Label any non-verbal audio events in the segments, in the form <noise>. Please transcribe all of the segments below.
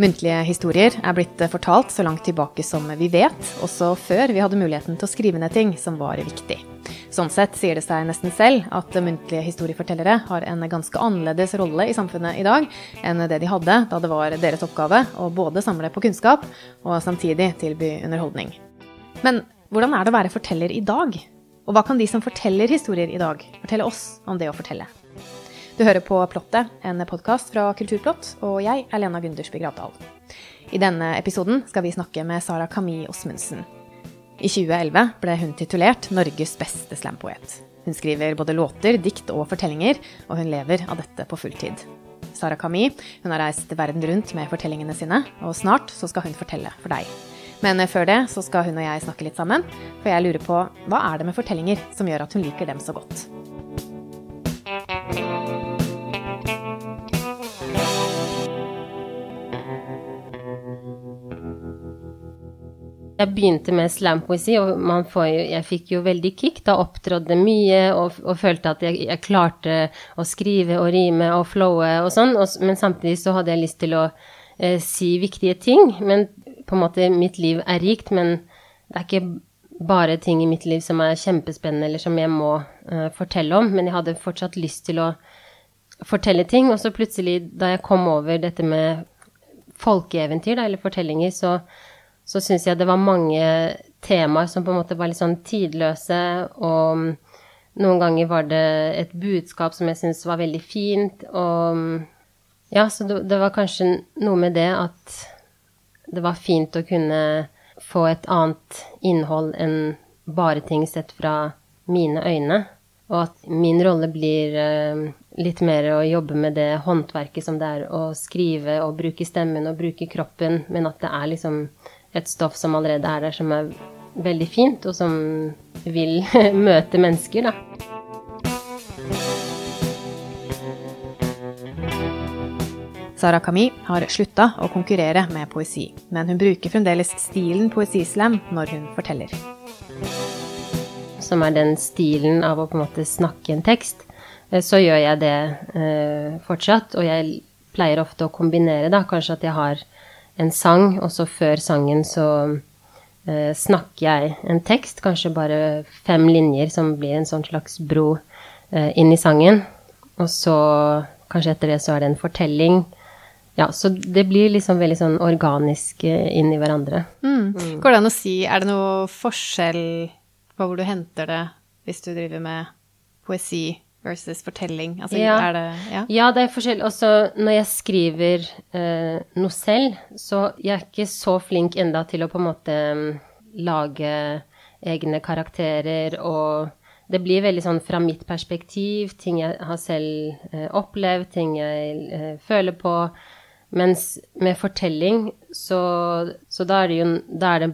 Muntlige historier er blitt fortalt så langt tilbake som vi vet, også før vi hadde muligheten til å skrive ned ting som var viktig. Sånn sett sier det seg nesten selv at muntlige historiefortellere har en ganske annerledes rolle i samfunnet i dag enn det de hadde da det var deres oppgave å både samle på kunnskap og samtidig tilby underholdning. Men hvordan er det å være forteller i dag? Og hva kan de som forteller historier i dag, fortelle oss om det å fortelle? Du hører på Plottet, en podkast fra Kulturplott, og jeg er Lena Gundersby Gravdal. I denne episoden skal vi snakke med Sara Camille Osmundsen. I 2011 ble hun titulert Norges beste slampoet. Hun skriver både låter, dikt og fortellinger, og hun lever av dette på fulltid. Sara Camille hun har reist verden rundt med fortellingene sine, og snart så skal hun fortelle for deg. Men før det så skal hun og jeg snakke litt sammen, for jeg lurer på hva er det med fortellinger som gjør at hun liker dem så godt? Jeg begynte med slampoesi, og jo, jeg fikk jo veldig kick. Da opptrådde mye og, og, følte at jeg, jeg, klarte å skrive og rime og flowe og sånn. Og, men samtidig så hadde jeg lyst til å eh, si viktige ting. Men på en måte mitt liv er rikt, men det er ikke bare ting i mitt liv som er kjempespennende, eller som jeg må eh, fortelle om. Men jeg hadde fortsatt lyst til å fortelle ting. Og så plutselig, da jeg kom over dette med folkeeventyr, da, eller fortellinger, så så syns jeg det var mange temaer som på en måte var litt sånn tidløse, og noen ganger var det et budskap som jeg syntes var veldig fint, og ja, så det, det, var kanskje noe med det at det var fint å kunne få et annet innhold enn bare ting sett fra mine øyne. Og at min rolle blir uh, litt mer å jobbe med det håndverket som det er å skrive og bruke stemmen og bruke kroppen, men at det er liksom et stoff som allerede er der, som er veldig fint, og som vil <laughs> møte mennesker, da. Sara Camille har slutta å konkurrere med poesi, men hun bruker fremdeles stilen poesislam når hun forteller. Som er den stilen av å på en måte snakke en tekst. Eh, så gjør jeg det eh, fortsatt, og jeg pleier ofte å kombinere, da. Kanskje at jeg har en sang, og så før sangen så eh, snakker jeg en tekst, kanskje bare fem linjer, som blir en sånn slags bro eh, inn i sangen. Og så, kanskje etter det, så er det en fortelling. Ja, så det blir liksom veldig sånn organisk eh, inn i hverandre. Mm. Mm. Går det an å si, er det noe forskjell på hvor du henter det, hvis du driver med poesi versus fortelling? Altså, ja. Er det, ja? ja, det er forskjell. Også når jeg skriver eh, noe selv, så jeg er ikke så flink enda til å på en måte um, lage egne karakterer og det blir veldig sånn fra mitt perspektiv, ting jeg har selv eh, opplevd, ting jeg eh, føler på. Mens med fortelling, så, så da er det jo da er det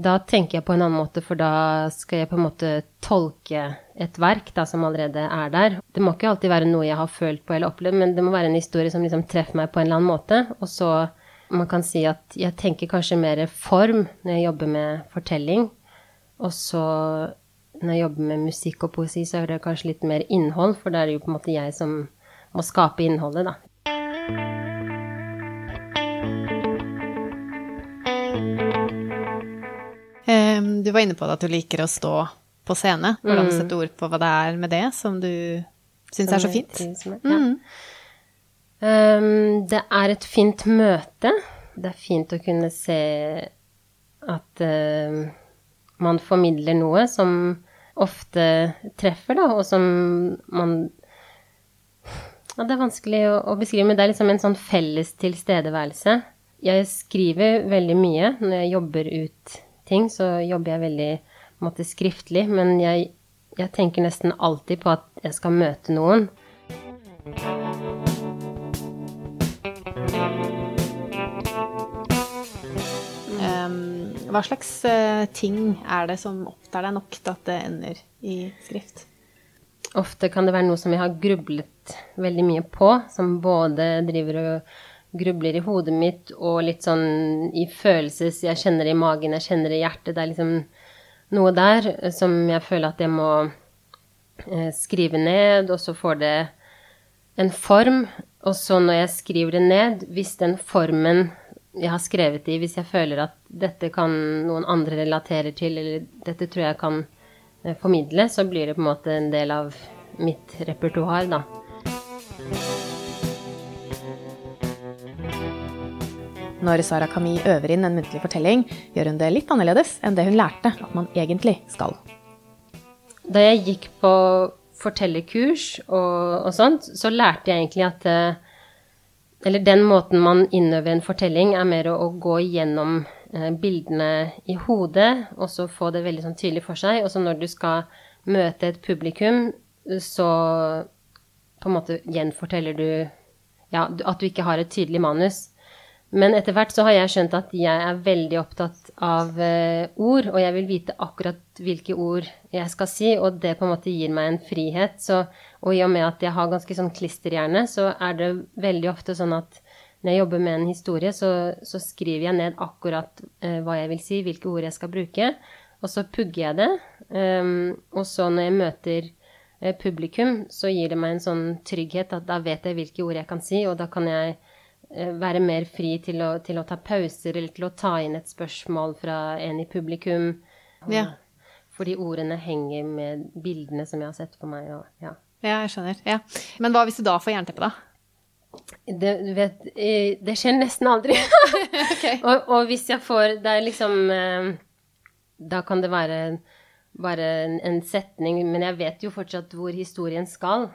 da tenker jeg på en annen måte, for da skal jeg på en måte tolke et verk da, som allerede er der. Det må ikke alltid være noe jeg har følt på eller opplevd, men det må være en historie som liksom treffer meg på en eller annen måte. Og så man kan si at jeg tenker kanskje mer form når jeg jobber med fortelling. Og så når jeg jobber med musikk og poesi, så er det kanskje litt mer innhold, for da er det jo på en måte jeg som må skape innholdet, da. Du var inne på det at du liker å stå på scene. Hvordan mm. sette ord på hva det er med det som du syns er så fint? Ja. Mm. Um, det er et fint møte. Det er fint å kunne se at uh, man formidler noe som ofte treffer, da, og som man ja, Det er vanskelig å, å, beskrive, men det er liksom en sånn felles tilstedeværelse. Jeg skriver veldig mye når jeg jobber ut ting, så jobber jeg veldig måte, skriftlig. Men jeg, jeg tenker nesten alltid på at jeg skal møte noen. Um, hva slags uh, ting er det som opptar deg nok til at det ender i skrift? Ofte kan det være noe som jeg har grublet veldig mye på, som både driver og grubler i hodet mitt og litt sånn i følelses Jeg kjenner det i magen, jeg kjenner det i hjertet. Det er liksom noe der som jeg føler at jeg må eh, skrive ned, og så får det en form. Og så når jeg skriver det ned, hvis den formen jeg har skrevet i, hvis jeg føler at dette kan noen andre relatere til, eller dette tror jeg kan eh, formidle, så blir det på en måte en del av mitt repertoar, da. Når Sara Camille øver inn en muntlig fortelling, gjør hun det litt annerledes enn det hun lærte at man egentlig skal. Da jeg gikk på fortellerkurs og, og sånt, så lærte jeg egentlig at eh, eller den måten man innøver en fortelling, er mer å, å gå gjennom eh, bildene i hodet, og så få det veldig sånn tydelig for seg. Og så når du skal møte et publikum, så på en måte gjenforteller du ja, at du ikke har et tydelig manus. Men etter hvert så har jeg skjønt at jeg er veldig opptatt av uh, ord, og jeg vil vite akkurat hvilke ord jeg skal si, og det på en måte gir meg en frihet. Så, og i og med at jeg har ganske sånn klisterhjerne, så er det veldig ofte sånn at når jeg jobber med en historie, så, så skriver jeg ned akkurat eh, hva jeg vil si, hvilke ord jeg skal bruke, og så pugger jeg det. Um, og så når jeg møter eh, publikum, så gir det meg en sånn trygghet at da vet jeg hvilke ord jeg kan si, og da kan jeg Eh, være mer fri til å, til å, ta pauser eller til å ta inn et spørsmål fra en i publikum. Ja. Fordi ordene henger med bildene som jeg har sett på meg. Og, ja. ja. jeg skjønner. Ja. Men hva hvis du da får jernteppe, da? Det, vet, det skjer nesten aldri. <laughs> <laughs> okay. og, og, hvis jeg får Det er liksom eh, Da kan det være bare en, en setning, men jeg vet jo fortsatt hvor historien skal.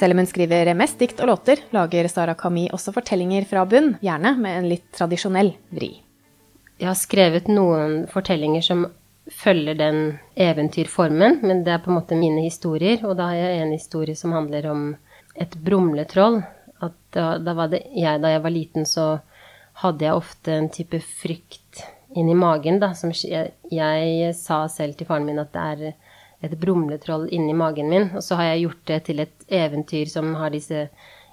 Selv om hun skriver mest dikt og låter, lager Sara Kami også fortellinger fra bunn, gjerne med en litt tradisjonell vri. Jeg har skrevet noen fortellinger som følger den eventyrformen, men det er på en måte mine historier. Og da har jeg en historie som handler om et brumletroll. At da, da var det jeg, da jeg var liten, så hadde jeg ofte en type frykt inni magen, da, som jeg, jeg sa selv til faren min at det er et brumletroll inni magen min. Og så har jeg gjort det til et eventyr som har disse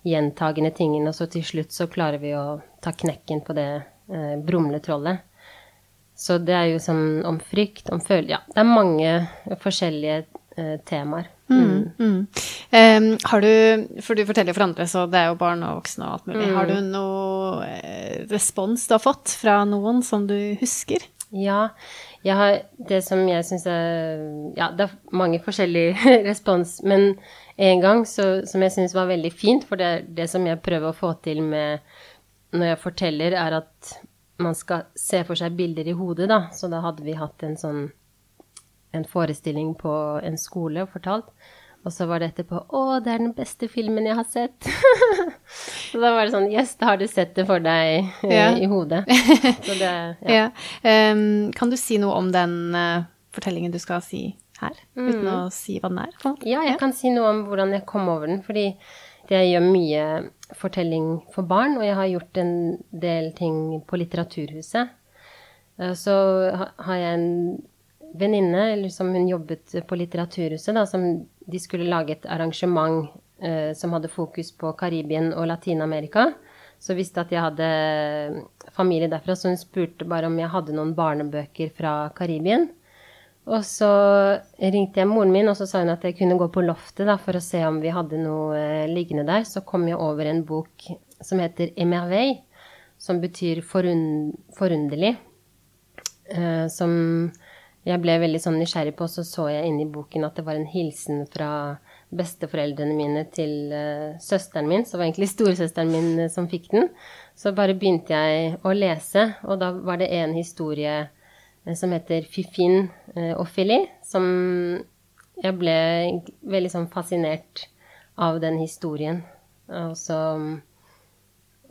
gjentagende tingene, og så til slutt så klarer vi å ta knekken på det eh, brumletrollet. Så det er jo sånn om frykt, om følelse Ja, det er mange forskjellige eh, temaer. Mm. Mm, mm. Um, har du, for du forteller for andre, så det er jo barn og voksne og alt mulig. Har du mm. noe eh, respons du har fått fra noen som du husker? Ja, jeg har det som jeg syns er Ja, det er mange forskjellige <laughs> respons, men en gang så, som jeg syns var veldig fint, for det, det som jeg prøver å få til med når jeg forteller, er at man skal se for seg bilder i hodet, da. Så da hadde vi hatt en sånn en forestilling på en skole og fortalt. Og så var det etterpå 'Å, det er den beste filmen jeg har sett'. <laughs> så da var det sånn 'Yes, da har du sett det for deg uh, ja. i hodet'. <laughs> Det, ja. ja. Um, kan du si noe om den uh, fortellingen du skal si her, mm. uten å si hva den er? For? Ja, jeg kan si noe om hvordan jeg kom over den. Fordi jeg gjør mye fortelling for barn, og jeg har gjort en del ting på Litteraturhuset. Uh, så har jeg en venninne, som hun jobbet på Litteraturhuset, da, som de skulle lage et arrangement eh, som hadde fokus på Karibien og Latin-Amerika. Så visste at jeg hadde familie derfra, så hun spurte bare om jeg hadde noen barnebøker fra Karibien. Og så ringte jeg moren min, og så sa hun at jeg kunne gå på loftet da, for å se om vi hadde noe eh, liggende der. Så kom jeg over en bok som heter Emerveille, som betyr forund forunderlig. Eh, som jeg ble veldig sånn nysgjerrig på, så så jeg inni boken at det var en hilsen fra besteforeldrene mine til uh, søsteren min, så var egentlig <laughs> storesøsteren min uh, som fikk den. Så bare begynte jeg å lese, og da var det en historie uh, som heter Fifin og Fili, som jeg ble veldig sånn fascinert av den historien. Og så,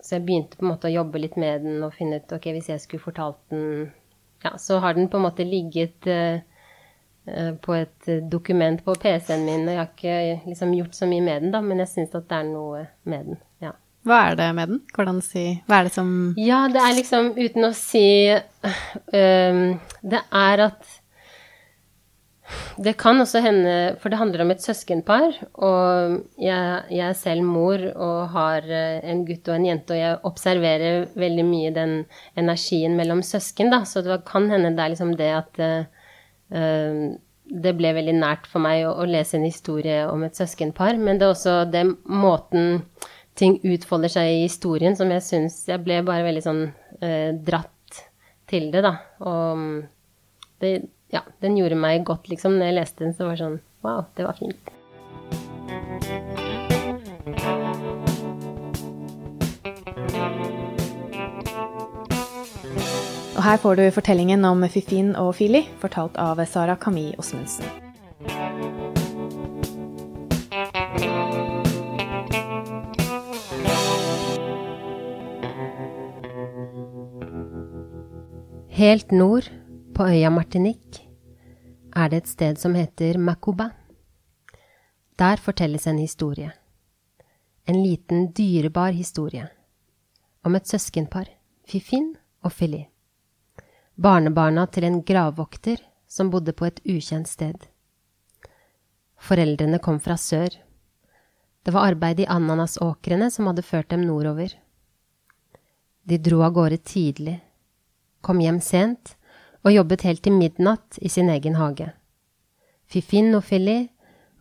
så jeg begynte på en måte å jobbe litt med den og finne ut ok, hvis jeg skulle fortalt den ja, så har den på en måte ligget uh, på et dokument på PC-en min, og jeg har ikke liksom gjort så mye med den, da, men jeg syns at det er noe med den. ja. Hva er det med den? Hvordan si Hva er det som Ja, det er liksom, uten å si um, Det er at det kan også hende, for det handler om et søskenpar, og jeg, jeg, er selv mor og har eh, en gutt og en jente, og jeg observerer veldig mye den energien mellom søsken, da, så det kan hende det er liksom det at uh, det ble veldig nært for meg å, å, lese en historie om et søskenpar, men det er også den måten ting utfolder seg i historien som jeg syns Jeg ble bare veldig sånn uh, dratt til det, da. Og mm, det, ja, den gjorde meg godt, liksom. Når jeg leste den, så var det sånn Wow, det var fint. Og her får du fortellingen om Fifin og Fili, fortalt av Sara Camille Osmundsen. Helt nord, på øya Martinique, er det et sted som heter Macuba. Der fortelles en historie. En liten, dyrebar historie. Om et søskenpar, Fifin og Fili. Barnebarna til en gravvokter som bodde på et ukjent sted. Foreldrene kom fra sør. Det var arbeid i ananasåkrene som hadde ført dem nordover. De dro av gårde tidlig, kom hjem sent og jobbet helt til midnatt i sin egen hage. Fifin og Filly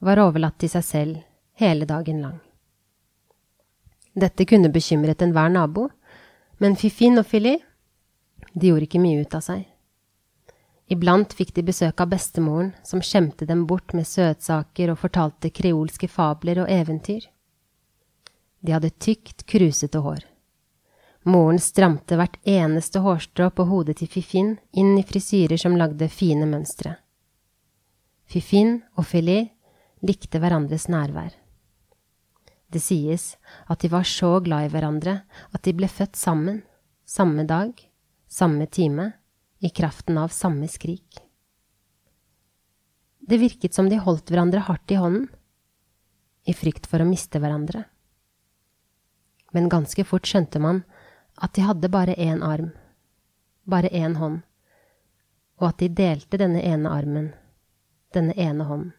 var overlatt til seg selv hele dagen lang. Dette kunne bekymret enhver nabo, men Fifin og Filly, de gjorde ikke mye ut av seg. Iblant fikk de besøk av bestemoren, som skjemte dem bort med søtsaker og fortalte kreolske fabler og eventyr. De hadde tykt, krusete hår. Moren stramte hvert eneste hårstrå på hodet til Fifin inn i frisyrer som lagde fine mønstre. Fifin og Fili likte hverandres nærvær. Det sies at de var så glad i hverandre at de ble født sammen, samme dag, samme time, i kraften av samme skrik. Det virket som de holdt hverandre hardt i hånden, i frykt for å miste hverandre. Men ganske fort skjønte man at de hadde bare én arm, bare én hånd, og at de delte denne ene armen, denne ene hånden.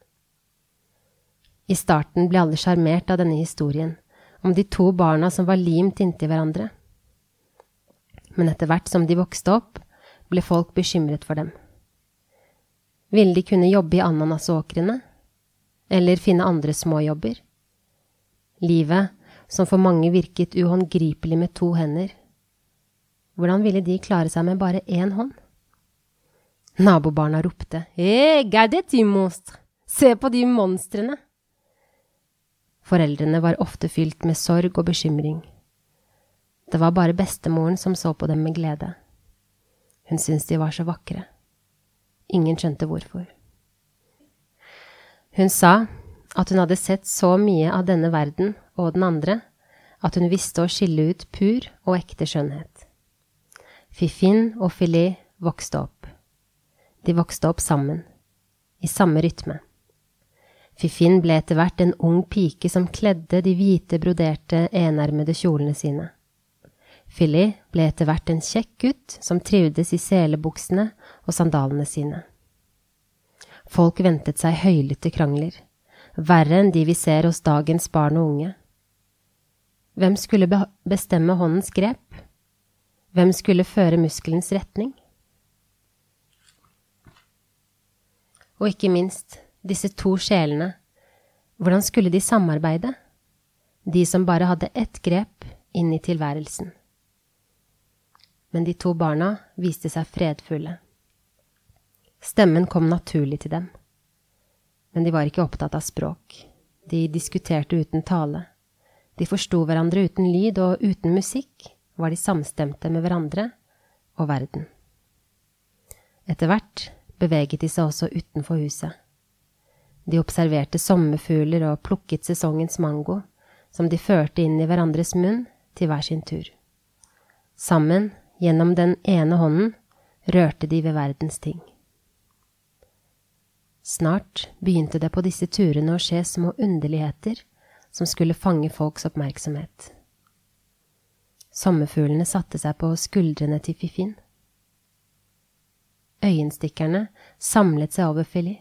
I starten ble alle sjarmert av denne historien, om de to barna som var limt inntil hverandre. Men etter hvert som de vokste opp, ble folk bekymret for dem. Ville de kunne jobbe i ananasåkrene? Eller finne andre småjobber? Livet, som for mange virket uhåndgripelig med to hender, hvordan ville de klare seg med bare én hånd? Nabobarna ropte. Regardez monstre! Se på de monstrene! Foreldrene var ofte fylt med sorg og bekymring. Det var bare bestemoren som så på dem med glede. Hun syntes de var så vakre. Ingen skjønte hvorfor. Hun sa at hun hadde sett så mye av denne verden og den andre at hun visste å skille ut pur og ekte skjønnhet. Fifin og Filet vokste opp. De vokste opp sammen, i samme rytme. Fifin ble etter hvert en ung pike som kledde de hvite, broderte, enermede kjolene sine. Fili ble etter hvert en kjekk gutt som trivdes i selebuksene og sandalene sine. Folk ventet seg høylytte krangler, verre enn de vi ser hos dagens barn og unge. Hvem skulle bestemme håndens grep? Hvem skulle føre muskelens retning? Og ikke minst, disse to sjelene, hvordan skulle de samarbeide, de som bare hadde ett grep inn i tilværelsen? Men de to barna viste seg fredfulle. Stemmen kom naturlig til dem. Men de var ikke opptatt av språk. De diskuterte uten tale. De forsto hverandre uten lyd og uten musikk var de samstemte med hverandre og verden. Etter hvert beveget de seg også utenfor huset. De observerte sommerfugler og plukket sesongens mango, som de førte inn i hverandres munn til hver sin tur. Sammen, gjennom den ene hånden, rørte de ved verdens ting. Snart begynte det på disse turene å skje små underligheter som skulle fange folks oppmerksomhet. Sommerfuglene satte seg på skuldrene til Fifin. Øyenstikkerne samlet seg over Fili.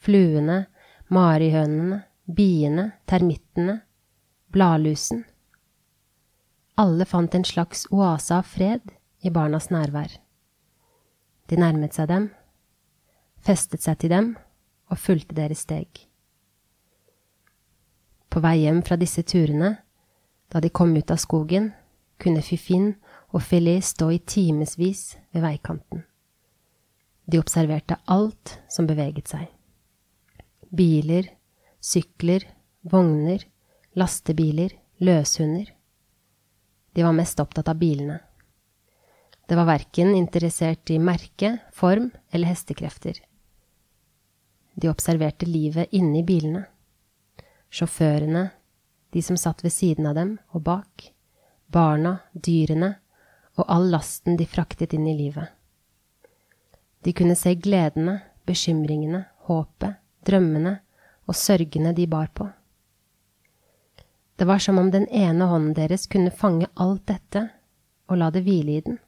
Fluene, marihønene, biene, termittene, bladlusen. Alle fant en slags oase av fred i barnas nærvær. De nærmet seg dem, festet seg til dem og fulgte deres steg. På vei hjem fra disse turene Da de kom ut av skogen, kunne Fifin og Filet stå i timevis ved veikanten. De observerte alt som beveget seg. Biler, sykler, vogner, lastebiler, løshunder. De var mest opptatt av bilene. Det var verken interessert i merke, form eller hestekrefter. De observerte livet inne i bilene. Sjåførene, de som satt ved siden av dem og bak, barna, dyrene og all lasten de fraktet inn i livet. De kunne se gledene, bekymringene, håpet, drømmene og sørgene de bar på. Det var som om den ene hånden deres kunne fange alt dette og la det hvile i den.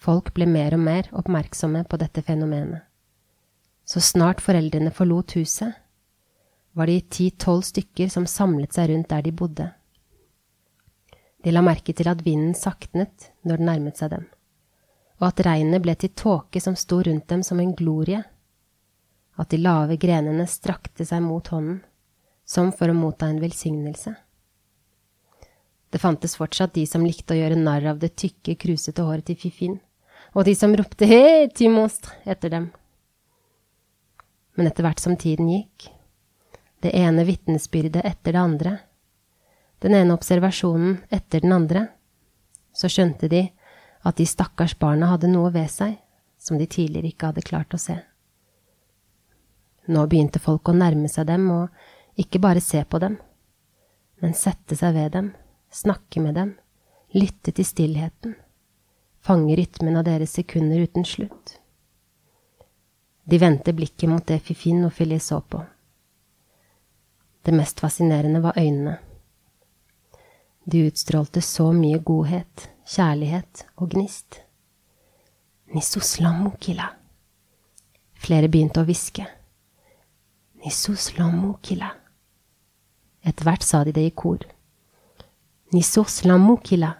Folk ble mer og mer oppmerksomme på dette fenomenet. Så snart foreldrene forlot huset, var de ti–tolv stykker som samlet seg rundt der de bodde. De la merke til at vinden saknet når den nærmet seg dem, og at regnet ble til tåke som sto rundt dem som en glorie, at de lave grenene strakte seg mot hånden, som for å motta en velsignelse. Det fantes fortsatt de som likte å gjøre narr av det tykke, krusete håret til Fifin, og de som ropte hei, monstre etter dem. Men etter hvert som tiden gikk, det ene vitnesbyrdet etter det andre, den ene observasjonen etter den andre, så skjønte de at de stakkars barna hadde noe ved seg som de tidligere ikke hadde klart å se. Nå begynte folk å nærme seg dem og ikke bare se på dem, men sette seg ved dem, snakke med dem, lytte til stillheten, fange rytmen av deres sekunder uten slutt. De vendte blikket mot det Fifin og Filet så på. Det mest fascinerende var øynene. De utstrålte så mye godhet, kjærlighet og gnist. Nisoslamukila. Flere begynte å hviske. Nisoslamukila. Etter hvert sa de det i kor. Nisoslamukila.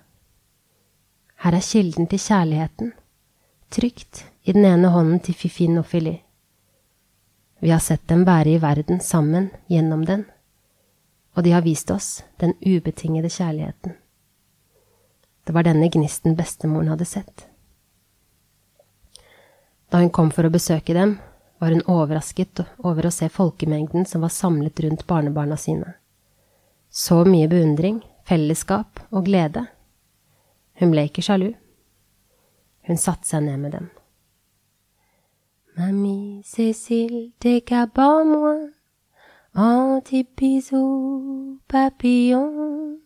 Her er kilden til kjærligheten, trygt i den ene hånden til Fifinofili. Vi har sett dem være i verden sammen gjennom den, og de har vist oss den ubetingede kjærligheten. Det var denne gnisten bestemoren hadde sett. Da hun kom for å besøke dem, var hun overrasket over å se folkemengden som var samlet rundt barnebarna sine. Så mye beundring, fellesskap og glede. Hun ble ikke sjalu. Hun satte seg ned med dem. Mamie Cécile, t'es qu'à moi, un petit bisou papillon.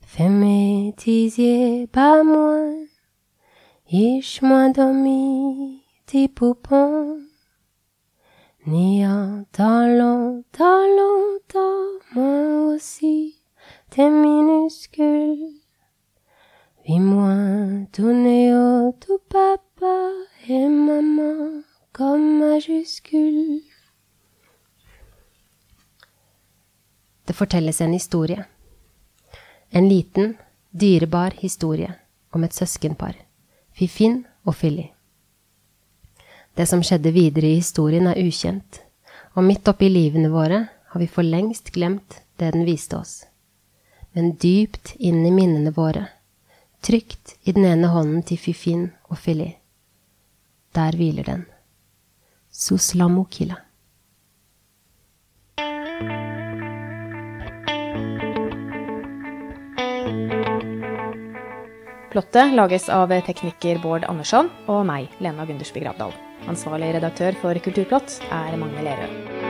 Fais mes tisiers pas moi, ich moi dormi, tes poupons. Ni un talent, talent, moi aussi, t'es fortelles en historie. En liten, dyrebar historie om et søskenpar, Fifinn og Filly. Det som skjedde videre i historien, er ukjent, og midt oppi livene våre har vi for lengst glemt det den viste oss. Men dypt inn i minnene våre, trygt i den ene hånden til Fifinn og Filly, der hviler den. Suslamokila. Plottet lages av tekniker Bård Andersson og meg, Lena Gundersby Gravdal. Ansvarlig redaktør for Kulturplott er Magne Lerøe.